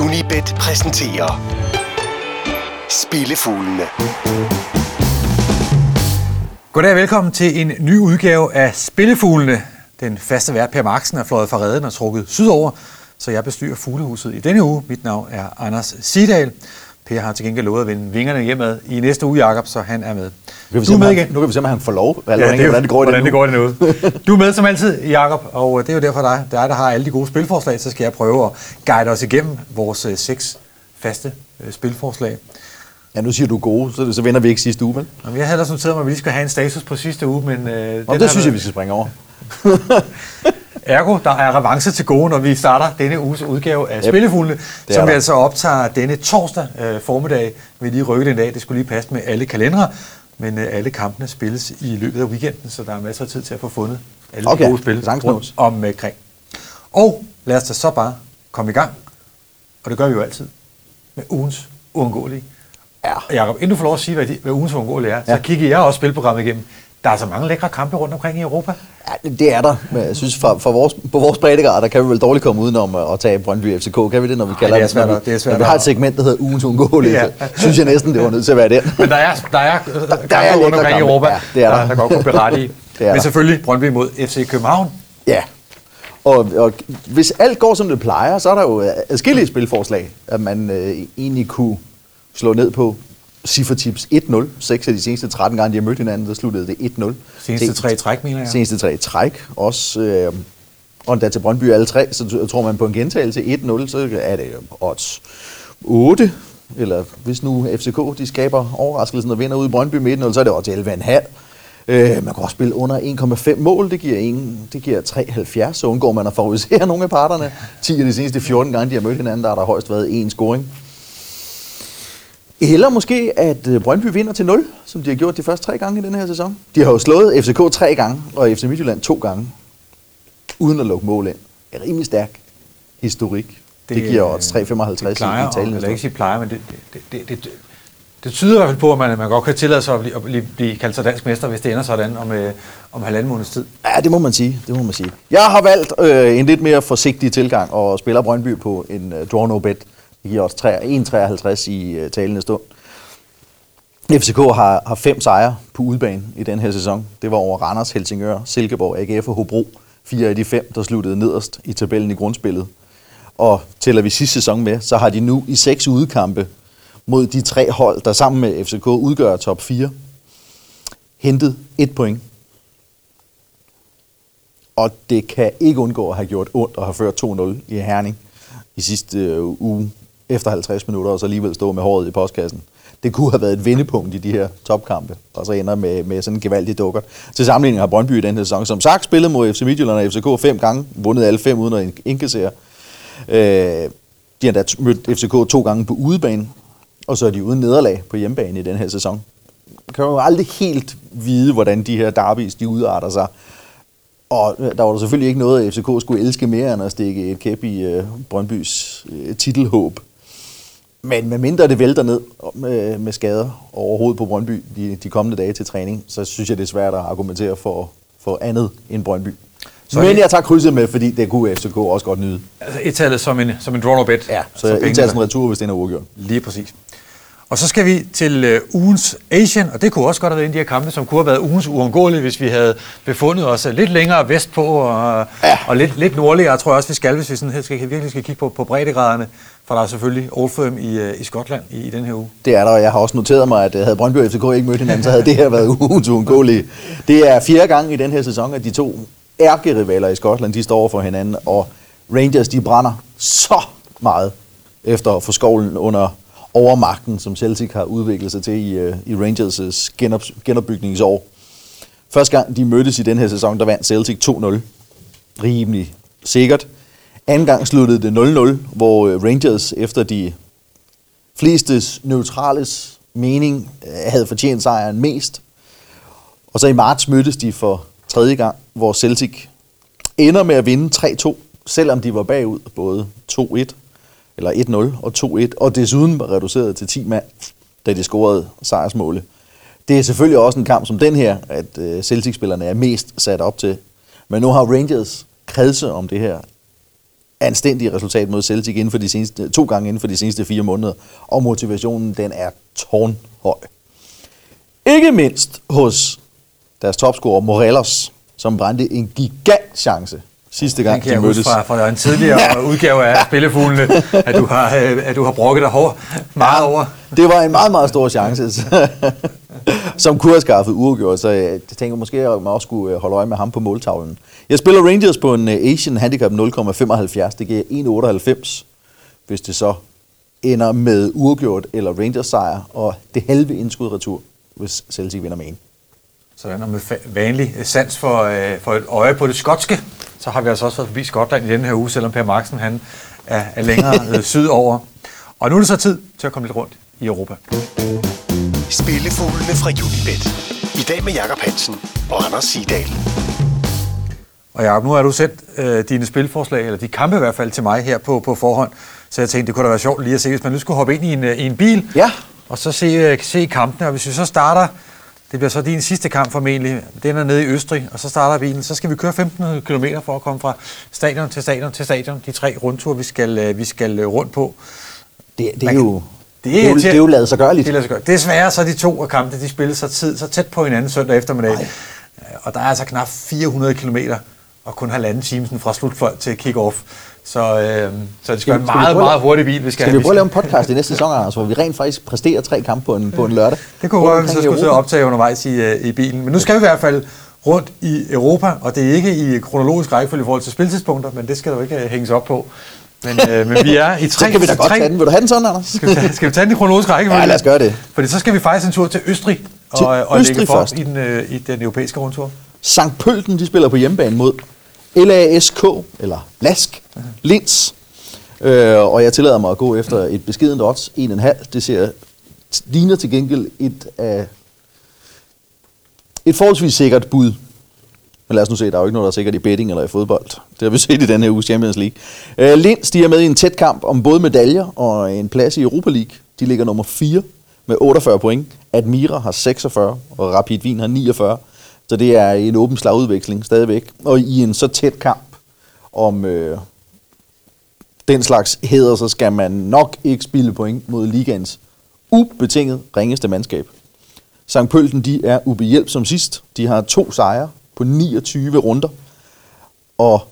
Unibet præsenterer Spillefuglene. Goddag og velkommen til en ny udgave af Spillefuglene. Den faste vært Per Marksen er fløjet fra redden og trukket sydover, så jeg bestyrer fuglehuset i denne uge. Mit navn er Anders Sidal. Per har til gengæld lovet at vende vingerne hjemad i næste uge, Jakob, så han er med. Nu kan vi Du med igen. nu kan vi se, om han får lov. Ja, det er jo- hvordan det går i hvordan det den går i den uge. Du er med som altid, Jakob, og det er jo derfor dig. Det er dig, der har alle de gode spilforslag, så skal jeg prøve at guide os igennem vores øh, seks faste øh, spilforslag. Ja, nu siger du gode, så, så vender vi ikke sidste uge, vel? Jamen, jeg havde ellers noteret mig, at vi lige skal have en status på sidste uge, men... Øh, har det synes jeg, vi skal springe over. Ergo, der er revanche til gode, når vi starter denne uges udgave af Yep. Spillefuglene, som vi altså optager denne torsdag øh, formiddag. Vi lige rykke den dag, det skulle lige passe med alle kalendere, men øh, alle kampene spilles i løbet af weekenden, så der er masser af tid til at få fundet alle Okay, de gode spil rundt omkring. Og lad os da så bare komme i gang, og det gør vi jo altid, med ugens uundgåelige. Ja. Og Jacob, inden du får lov at sige, hvad, de, hvad ugens uundgåelige er. Ja. så kigger jeg også spilprogrammet igennem. Der er så mange lækre kampe rundt omkring i Europa. Ja, det er der. Men jeg synes, for, for vores, på vores breddegrad, der kan vi vel dårligt komme udenom at, tage Brøndby FCK. Kan vi det, når vi kalder det er svært vi, det er svært vi har et segment, der hedder ugens uundgåelige, Ja. synes jeg næsten, det var nødt til at være den. Men der er, der er, der, der der er rundt omkring i. Europa, Ja, det er der, der. der godt kunne berettige. Det er Men der. selvfølgelig Brøndby mod FC København. Ja. Og, og hvis alt går, som det plejer, så er der jo adskillige spilforslag, at man øh, egentlig kunne slå ned på. Cifretips 1-0. Seks af de seneste 13 gange, de har mødt hinanden, der sluttede det 1-0. Seneste tre træk, mener jeg. Seneste tre træk. Også, øh, og da til Brøndby alle tre, så tror man på en gentagelse 1-0, så er det odds 8. Eller hvis nu FCK de skaber overraskelsen og vinder ud i Brøndby med 1-0, så er det odds 11,5. Øh, man kan også spille under 1,5 mål, det giver, en, det giver 3,70, så undgår man at favorisere nogle af parterne. 10 af de seneste 14 gange, de har mødt hinanden, der har der højst været en scoring. Eller måske, at øh, Brøndby vinder til 0, som de har gjort de første tre gange i den her sæson. De har jo slået FCK tre gange, og FC Midtjylland to gange, uden at lukke mål ind. En rimelig stærk historik. Det, det giver odds 3,55 det plejer, i og, talen. eller ikke sige plejer, men det, det, det, det, det, det tyder i hvert fald på, at man, man godt kan tillade sig at blive, at blive, blive kaldt sig dansk mester, hvis det ender sådan om, øh, om halvanden måneds tid. Ja, det må man sige. Det må man sige. Jeg har valgt øh, en lidt mere forsigtig tilgang og spiller Brøndby på en øh, draw no bet. Det giver odds 3 1,53 i øh, talende stund. FCK har, har fem sejre på udebane i den her sæson. Det var over Randers, Helsingør, Silkeborg, AGF og Hobro. Fire af de fem, der sluttede nederst i tabellen i grundspillet. Og tæller vi sidste sæson med, så har de nu i seks udekampe mod de tre hold, der sammen med FCK udgør top 4, hentet et point. Og det kan ikke undgå at have gjort ondt at have ført 2-0 i Herning i sidste øh, uge efter 50 minutter, og så alligevel stå med håret i postkassen. Det kunne have været et vendepunkt i de her topkampe, og så ender med, med sådan en gevaldig dukker. Til sammenligning har Brøndby i den her sæson, som sagt, spillet mod FC Midtjylland og FCK fem gange, vundet alle fem uden at indkassere. Øh, de har da mødt FCK to gange på udebane, og så er de uden nederlag på hjemmebane i den her sæson. Man kan jo aldrig helt vide, hvordan de her derbys de udarter sig. Og øh, der var der selvfølgelig ikke noget, at FCK skulle elske mere end at stikke et kæp i øh, Brøndbys øh, titelhåb. Men med mindre det vælter ned med, med skader overhovedet på Brøndby de, de kommende dage til træning, så synes jeg, det er svært at argumentere for, for andet end Brøndby. Så Men det- jeg tager krydset med, fordi det kunne FCK også godt nyde. Altså et tallet som en, som en draw bet. Ja, så pengene- indtagelsen retur, hvis den er uafgjort. Lige præcis. Og så skal vi til øh, ugens Asian, og det kunne også godt have været en af de her kampe, som kunne have været ugens uundgåelige, hvis vi havde befundet os øh, lidt længere vestpå og, Ja. og lidt, lidt nordligere, tror jeg også, vi skal, hvis vi sådan her skal, virkelig skal kigge på, på breddegraderne. For der er selvfølgelig Old Firm i, øh, i Skotland i, i den her uge. Det er der, og jeg har også noteret mig, at øh, havde Brøndby og FCK ikke mødt hinanden, så havde det her været ugens uundgåelige. Det er fjerde gang i den her sæson, at de to ærkerivaler i Skotland, de står over for hinanden, og Rangers, de brænder så meget efter at få skovlen under overmagten, som Celtic har udviklet sig til i, øh, i Rangers' genop, genopbygningsår. Første gang de mødtes i den her sæson, der vandt Celtic 2-0. Rimelig sikkert. Anden gang sluttede det 0-0, hvor øh, Rangers efter de flestes neutrales mening øh, havde fortjent sejren mest. Og så i marts mødtes de for tredje gang, hvor Celtic ender med at vinde 3-2, selvom de var bagud både 2-1 eller 1-0 og 2-1, og desuden var reduceret til 10 mand, da de scorede sejrsmålet. Det er selvfølgelig også en kamp som den her, at øh, Celtic-spillerne er mest sat op til. Men nu har Rangers kredse om det her anstændige resultat mod Celtic inden for de seneste, to gange inden for de seneste fire måneder, og motivationen den er tårnhøj. Ikke mindst hos deres topscorer Morelos, som brændte en gigant chance sidste gang, Den kan de mødtes. fra, fra en tidligere udgave af Spillefuglene, at du har, øh, at du har brokket dig hård meget over. Det var en meget, meget stor chance, som kunne have skaffet uafgjort, så jeg tænker måske, at man også skulle øh, holde øje med ham på måltavlen. Jeg spiller Rangers på en øh, Asian Handicap 0,75, det giver 1,98, hvis det så ender med uafgjort eller Rangers sejr, og det halve indskud retur, hvis Celtic vinder med en. Sådan, og med vanlig sans for, øh, for et øje på det skotske, så har vi altså også været forbi Skotland i denne her uge, selvom Per Marksen han er, er længere øh, sydover. Og nu er det så tid til at komme lidt rundt i Europa. Spillefuglene fra Unibet. I dag med Jakob Hansen og Anders Sidal. Og Jacob, nu har du sendt øh, dine spilforslag, eller de kampe i hvert fald, til mig her på, på forhånd. Så jeg tænkte, det kunne da være sjovt lige at se, hvis man nu skulle hoppe ind i en, øh, i en bil, Ja. og så se, øh, se kampene. Og hvis vi så starter, det bliver så din sidste kamp formentlig, den er nede i Østrig, og så starter bilen, så skal vi køre 1500 km for at komme fra stadion til stadion til stadion. De tre rundture, vi skal, øh, vi skal rundt på. Det, det, er, jo, kan- det, er, jo, det er jo lavet sig gørligt. Det lader sig. Desværre så er de to af kampene, de spilles så, tid, så tæt på hinanden søndag eftermiddag. Nej. Øh, Og der er altså knap 400 km og kun halvanden time fra slutfløjt til kick-off. Så, øh, så det skal, være en skal meget, meget hurtig bil, vi skal Skal vi prøve at lave en podcast i næste sæson, Anders, hvor vi rent faktisk præsterer tre kampe på en, på en lørdag? Det kunne godt være, i skulle sidde og optage undervejs i, øh, i bilen. Men nu skal vi i hvert fald rundt i Europa, og det er ikke i kronologisk rækkefølge i forhold til spiltidspunkter, men det skal der jo ikke øh, hænges op på. Men, øh, men vi er i tre... Så kan vi da godt tre, tage den. Vil du have den sådan, Anders? Skal vi, tage, skal vi tage den i kronologisk rækkefølge? Ja, lad os gøre det. Fordi så skal vi faktisk en tur til Østrig Til og, og Østrig lægge for først. i den, øh, i den europæiske rundtur. Sankt Pølten, de spiller på hjemmebane mod LASK, eller Lask, Linz. Øh, og jeg tillader mig at gå efter et beskedent odds, 1,5. Det ser, ligner til gengæld et af et forholdsvis sikkert bud. Men lad os nu se, der er jo ikke noget, der er sikkert i betting eller i fodbold. Det har vi set i den her uges Champions League. Øh, Linz, stiger med i en tæt kamp om både medaljer og en plads i Europa League. De ligger nummer 4 med 48 point. Admira har 46, og Rapid Wien har 49. Så det er en åben slagudveksling stadigvæk. Og i en så tæt kamp om øh, den slags heder, så skal man nok ikke spille point mod ligaens ubetinget ringeste mandskab. St. Pølten, de er ubehjælp som sidst. De har to sejre på 29 runder. Og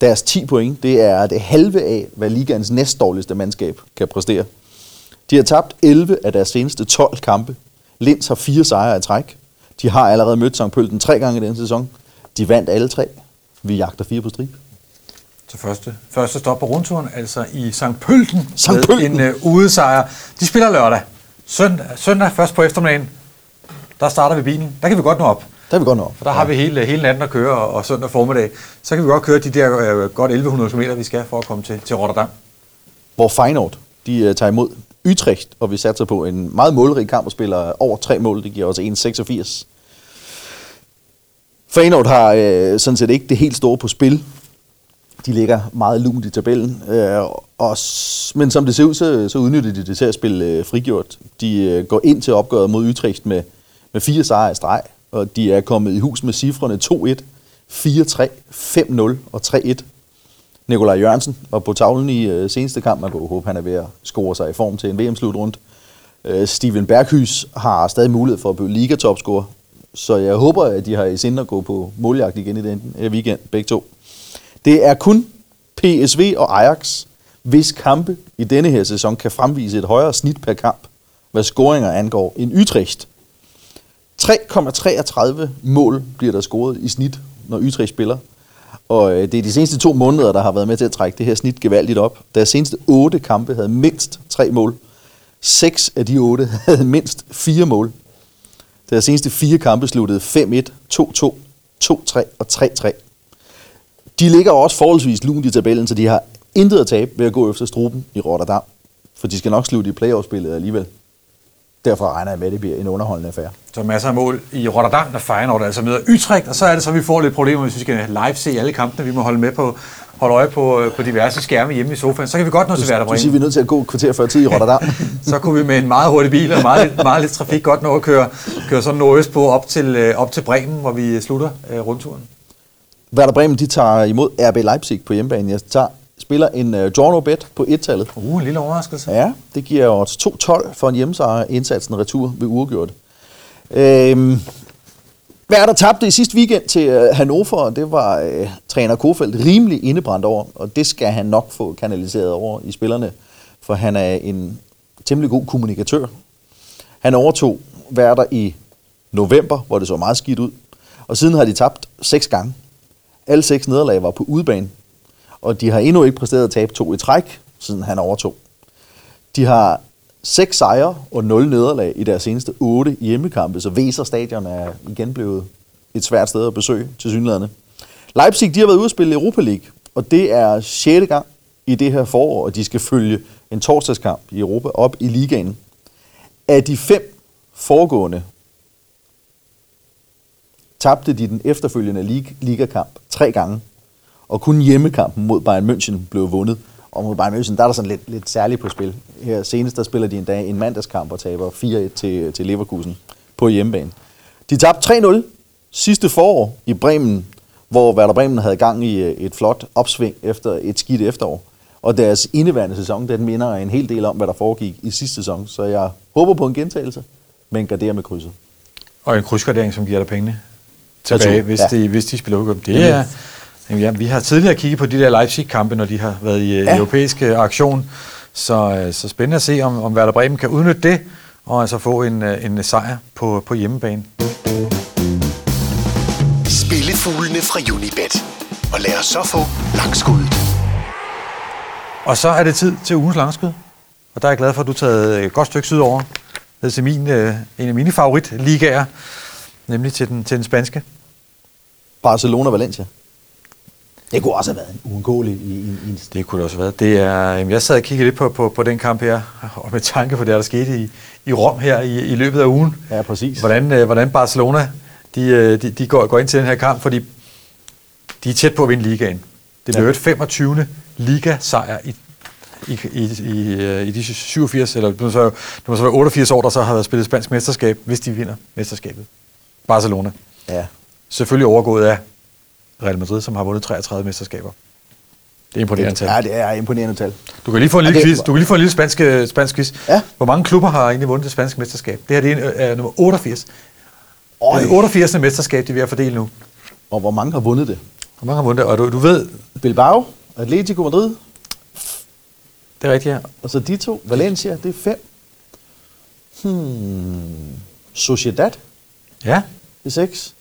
deres 10 point, det er det halve af, hvad ligaens næstdårligste mandskab kan præstere. De har tabt 11 af deres seneste 12 kampe. Linz har fire sejre i træk. De har allerede mødt St. Pølten tre gange i denne sæson. De vandt alle tre. Vi jagter fire på stribe. til første, første stop på rundturen, altså i St. Pølten, St. med Pölten. en uh, udesejr. De spiller lørdag. Søndag, søndag først på eftermiddagen, der starter vi bilen. Der kan vi godt nå op. Der er vi godt nå. For der har vi hele, hele natten at køre, og, og søndag formiddag. Så kan vi godt køre de der øh, godt 1100 km, vi skal for at komme til, til Rotterdam. hvor Feyenoord de uh, tager imod Utrecht, og vi satser på en meget målrig kamp og spiller over tre mål. Det giver også 1,86. Feyenoord har uh, sådan set ikke det helt store på spil. De ligger meget lunt i tabellen. Uh, og, men som det ser ud, så, så udnytter de det til at spille uh, frigjort. De uh, går ind til opgøret mod Utrecht med, med fire sejre i streg, og de er kommet i hus med cifrene 2-1, 4-3, 5-0 og 3-1. Nikolaj Jørgensen var på tavlen i øh, seneste kamp. Man kunne håbe, han er ved at score sig i form til en VM-slutrund. Øh, Steven Berghus har stadig mulighed for at blive ligatopscorer. Så jeg håber, at de har i sinde at gå på måljagt igen i den her weekend, begge to. Det er kun PSV og Ajax, hvis kampe i denne her sæson kan fremvise et højere snit per kamp, hvad scoringer angår, end Utrecht. 3,33 mål bliver der scoret i snit, når Utrecht spiller. Og øh, det er de seneste to måneder, der har været med til at trække det her snit gevaldigt op. Deres seneste otte kampe havde mindst tre mål. Seks af de otte havde mindst fire mål. Deres seneste fire kampe sluttede 5-1, 2-2, 2-3 og 3-3. De ligger også forholdsvis lunt i tabellen, så de har intet at tabe ved at gå efter struben i Rotterdam. For de skal nok slutte i playoff-spillet alligevel. Derfor regner jeg med, at det bliver en underholdende affære. Så masser af mål i Rotterdam, der Feyenoord altså møder Utrecht, og så er det så, at vi får lidt problemer, hvis vi skal live se alle kampene. Vi må holde med på, holde øje på, på diverse skærme hjemme i sofaen. Så kan vi godt nå til Werder Du siger, vi Bremen. er nødt til at gå kvarter før tid i Rotterdam. Så kunne vi med en meget hurtig bil og meget, lidt- meget lidt trafik godt nå at køre, køre sådan nordøst på op til, øh, op til Bremen, hvor vi slutter øh, rundturen. Werder Bremen, de tager imod RB Leipzig på hjemmebane. Jeg tager spiller en uh, draw no bet på et-tallet. Uh, en lille overraskelse. Ja, det giver odds 2-12 for en hjemmesejr indsatsen retur ved uafgjort. Øhm, hvad er der tabte i sidste weekend til uh, Hannover? Det var uh, træner Kofeldt rimelig indebrændt over, og det skal han nok få kanaliseret over i spillerne, for han er en temmelig god kommunikatør. Han overtog værter i november, hvor det så meget skidt ud, og siden har de tabt seks gange. Alle seks nederlag var på udebane, og de har endnu ikke præsteret at tabe to i træk, siden han overtog. De har seks sejre og nul nederlag i deres seneste otte hjemmekampe, så Weser Stadion er igen blevet et svært sted at besøge til synlæderne. Leipzig de har været ude at spille Europa League, og det er sjette gang i det her forår, og de skal følge en torsdagskamp i Europa op i ligaen. Af de fem foregående tabte de den efterfølgende lig- ligakamp tre gange, og kun hjemmekampen mod Bayern München blev vundet. Og mod Bayern München, der er der sådan lidt, lidt særligt på spil. Her senest, der spiller de en dag en mandagskamp og taber 4-1 til, til Leverkusen på hjemmebane. De tabte 3-0 sidste forår i Bremen, hvor Werder Bremen havde gang i øh, et flot opsving efter et skidt efterår. Og deres indeværende sæson, den minder en hel del om, hvad der foregik i sidste sæson. Så jeg håber på en gentagelse, men garderer med krydset. Og en krydsgradering, som giver dig pengene tilbage, hvis, Ja. de, hvis de spiller uafgjort. Det er, jamen, ja, vi har tidligere kigget på de der Leipzig-kampe, når de har været i ja. Ja. europæisk øh, aktion. Så, øh, så spændende at se, om, om Werder Bremen kan udnytte det, og altså få en, øh, en sejr på, på hjemmebane. Spillefuglene fra Unibet. Og lad os så få langskuddet. Og så er det tid til ugens langskud. Og der er jeg glad for, at du har taget et godt stykke sydover. Ned til min, øh, en af mine favoritligaer, nemlig til den, til den spanske. Barcelona-Valencia. Det kunne også have været en uundgåelig i, i, i Det kunne det også have været. Det er, jeg sad og kiggede lidt på, på, på den kamp her, og med tanke på det, der skete i, i Rom her i, i løbet af ugen. Ja, præcis. Hvordan, øh, hvordan Barcelona de, øh, de, de går, går ind til den her kamp, fordi de er tæt på at vinde ligaen. Det blev Ja. et 25. ligasejr i, i, i, i, øh, i de 87, eller det må, så, det må så være 88 år, der så har været spillet spansk mesterskab, hvis de vinder mesterskabet. Barcelona. Ja. Selvfølgelig overgået af Real Madrid, som har vundet 33 mesterskaber. Det er imponerende tal. Ja, det er imponerende tal. Du kan lige få en Ja, lille quiz. Du kan lige få en lille spansk, øh, spansk quiz. Ja. Hvor mange klubber har egentlig vundet det spanske mesterskab? Det her det er, er nummer 88. Øj. Det er det 88. mesterskab, de er ved at fordele nu. Og hvor mange har vundet det? Hvor mange har vundet det? Og du, du ved, Bilbao, Atletico Madrid, det er rigtigt her. og så de to. Valencia, det er fem. Hmm. Sociedad, Ja, det er seks.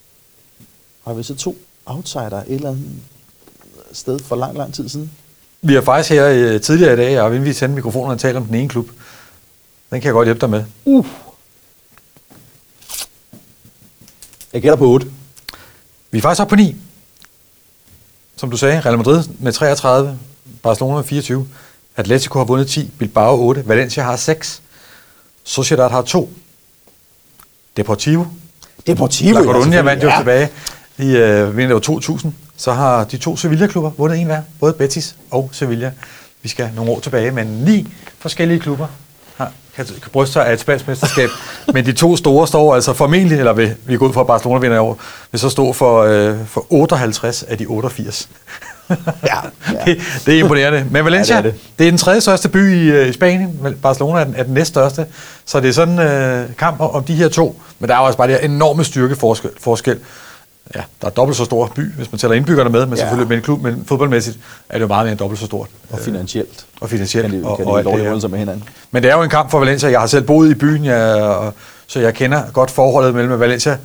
Har vi så to outsider et eller andet sted for lang, lang tid siden? vi har faktisk her øh, tidligere i dag, og inden vi sendte mikrofonerne, talt om den ene klub. Den kan jeg godt hjælpe dig med. Uh. Jeg gætter på 8. Vi er faktisk oppe på 9. Som du sagde, Real Madrid med 33, Barcelona med 24, Atletico har vundet 10, Bilbao 8, Valencia har 6, Sociedad har 2, Deportivo Deportivo. La Coruña vandt jo ja. tilbage i øh, vinter 2000. Så har de to Sevilla-klubber vundet en hver, både Betis og Sevilla. Vi skal nogle år tilbage, men ni forskellige klubber har, kan, kan bryste sig af et spansk mesterskab. men de to store står altså formentlig, eller vil, vi går ud fra, at Barcelona vinder i år, vil så stå for, øh, for 58 af de 88. Ja, ja. det, det er imponerende. Men Valencia, Ja, det det, er er det er den tredje største by i, øh, i Spanien. Barcelona er den, er den næststørste. Så det er sådan øh, kamp om, om de her to. Men der er jo også bare det her enorme styrkeforskel. Forskel. Ja, der er dobbelt så stor by, hvis man tæller indbyggerne med, men Ja. selvfølgelig med en klub, men fodboldmæssigt er det jo meget mere end dobbelt så stort. Og finansielt. Og finansielt. Kan de, og, kan og de lovligt her. holde sig med hinanden. Men det er jo en kamp for Valencia. Jeg har selv boet i byen, jeg, og, så jeg kender godt forholdet mellem Valencia.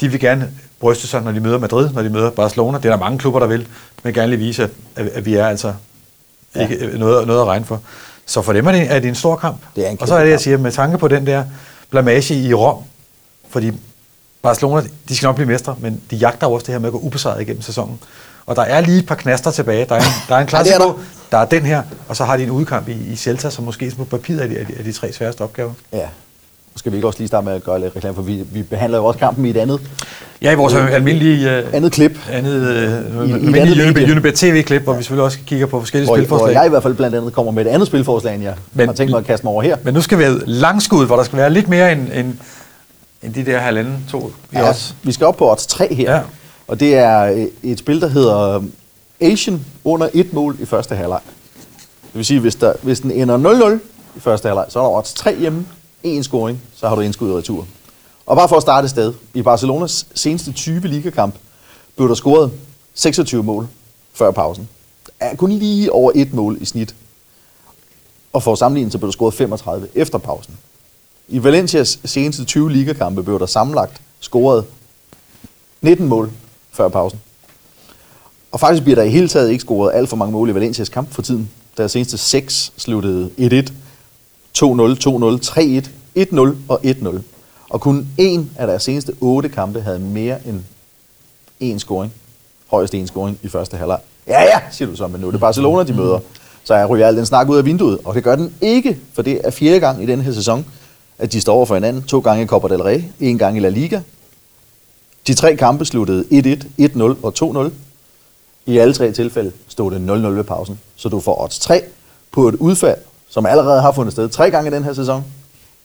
De vil gerne bryste sig, når de møder Madrid, når de møder Barcelona. Det er der mange klubber, der vil, men gerne lige vise, at, at vi er altså Ja. ikke noget, noget at regne for. Så for dem er det, er det en stor kamp. Det er en og så er det, jeg siger, med tanke på den der blamage i Rom, fordi Barcelona, de skal nok blive mestre, men de jagter jo også det her med at gå ubesejret igennem sæsonen. Og der er lige et par knaster tilbage. Der er en, der er en Ja, er klassiker, der. der er den her, og så har de en udkamp i, i Celta, som måske på papiret er de, er de, er de tre sværeste opgaver. Ja. Nu skal vi ikke også lige starte med at gøre lidt reklame, for vi, vi behandler jo også kampen i et andet, Ja, i vores almindelige... Uh, andet klip, andet, uh, I- i andet Unibet, TV-klip, hvor vi selvfølgelig også kigger på forskellige hvor, hvor spilforslag. jeg i hvert fald blandt andet kommer med et andet spilforslag, end jeg Men- har tænkt mig at kaste mig over her. Men nu skal vi have langskud, hvor der skal være lidt mere end, end, end de der halvanden, to i Ja, os. vi skal op på odds 3 her, Ja. og det er øh, et spil, der hedder Asian under et mål i første halvleg. vil sige, hvis, der, hvis den ender 0-0 i første halvleg, så er der odds 3 hjemme, en scoring, så har du indskud i retur. Og bare for at starte et sted. I Barcelonas seneste 20 ligakamp blev der scoret 26 mål før pausen. Er kun lige over et mål i snit. Og for sammenligning, så blev der scoret 35 efter pausen. I Valencias seneste 20 ligakampe blev der sammenlagt scoret 19 mål før pausen. Og faktisk bliver der i hele taget ikke scoret alt for mange mål i Valencias kamp for tiden. Deres seneste 6 sluttede 1-1, 2-0, 2-0, 3-1, 1-0 og 1-0. Og kun en af deres seneste 8 kampe havde mere end en scoring. Højst en scoring i første halvleg. Ja, ja, siger du så, men nu er det Barcelona, de møder. Så jeg ryger al den snak ud af vinduet, og det gør den ikke, for det er fjerde gang i den her sæson, at de står over for hinanden. To gange i Copa del Rey, en gang i La Liga. De tre kampe sluttede 1-1, 1-0 og 2-0. I alle tre tilfælde stod det 0-0 ved pausen. Så du får odds 3 på et udfald, som allerede har fundet sted tre gange i den her sæson,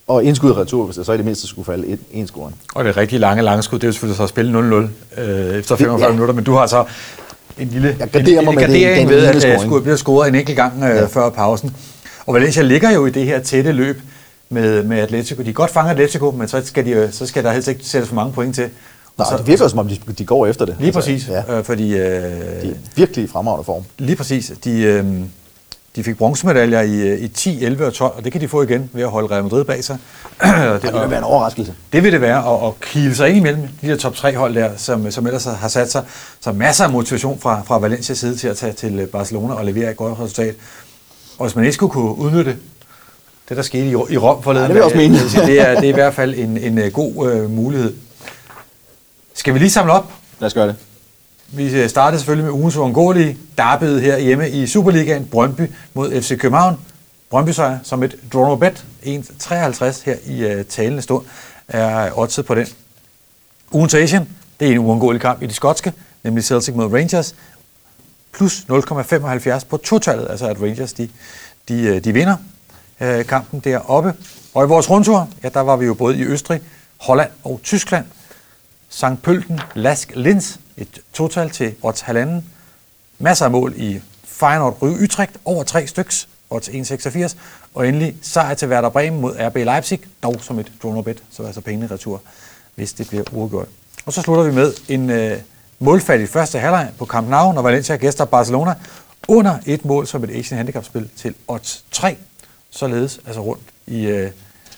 og indskud retur, hvis det så i det mindste skulle falde et, en scoring. Og det rigtig lange, lange skud, det er jo selvfølgelig så at spille 0-0 øh, efter 45 ja. minutter, men du har så en lille Jeg en, mig en med det, gardering den ved, at øh, skulle bliver scoret en enkelt gang øh. Ja. før pausen. Og Valencia ligger jo i det her tætte løb med, med Atletico. De godt fange Atletico, men så skal, de, så skal der helst ikke sættes for mange point til. Nej, så, det virker som om, de, de går efter det. Lige præcis, ja, øh, fordi øh, de er virkelig i fremragende form. lige præcis, de, øh, de fik bronzemedaljer i, øh, i 10, 11 og 12, og det kan de få igen ved at holde Real Madrid bag sig. Og Det vil være en overraskelse. Det vil det være, at, at kile sig ind imellem de der top 3 hold der, som, som ellers har sat sig. Så masser af motivation fra, fra Valencias side til at tage til Barcelona og levere et godt resultat. Og hvis man ikke skulle kunne udnytte det, der skete i, i Rom forleden, Ja, det også dag, mene. sige, det, er, det er i hvert fald en, en øh, god øh, mulighed. Skal vi lige samle op? Lad os gøre det. Vi øh, startede selvfølgelig med ugens uundgåelige derbyet her hjemme i Superligaen. Brøndby mod FC København. Brøndby sejr som et draw no bet. 1,53 her i uh, talende stund er oddset på den. Ugens Asian, det er en uundgåelig kamp i de skotske, nemlig Celtic mod Rangers. Plus 0,75 på totallet, altså at Rangers de, de, øh, de vinder øh, kampen deroppe. Og i vores rundtur, ja, der var vi jo både i Østrig, Holland og Tyskland. St. Pølten, Lask, Linz, et total til odds halvanden. Masser af mål i Feyenoord, Røge, Utrecht, over tre styks, odds 1,86. Og endelig sejr til Werder Bremen mod RB Leipzig, dog som et draw no bet, så altså pengene retur, hvis det bliver uafgjort. Og så slutter vi med en øh, målfattig første halvleg på Camp Nou, når Valencia gæster Barcelona, under et mål som et Asian Handicap-spil til odds 3. Således altså rundt i øh,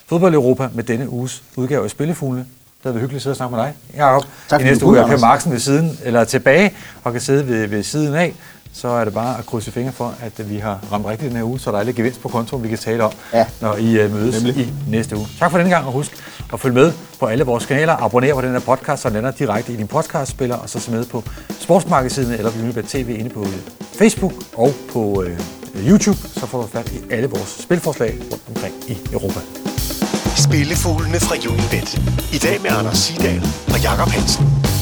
fodbold-Europa med denne uges udgave af Spillefuglene. Det har været hyggeligt at sidde og snakke med dig, Jacob. Tak, I næste uge er Per. Marksen ved siden, eller tilbage, og kan sidde ved, ved siden af. Så er det bare at krydse fingre for, at vi har ramt rigtigt den her uge, så der er lidt gevinst på kontoen, vi kan tale om, Ja. når I uh, mødes Nemlig. i næste uge. Tak for denne gang, og husk at følge med på alle vores kanaler. Abonner på den her podcast, så den lander direkte i din podcastspiller, og så se med på Sportsmagasinet eller Unibet TV inde på øh, Facebook og på øh, YouTube. Så får du fat i alle vores spilforslag rundt omkring i Europa. Spillefuglene fra Unibet. I dag med Anders Sidal og Jakob Hansen.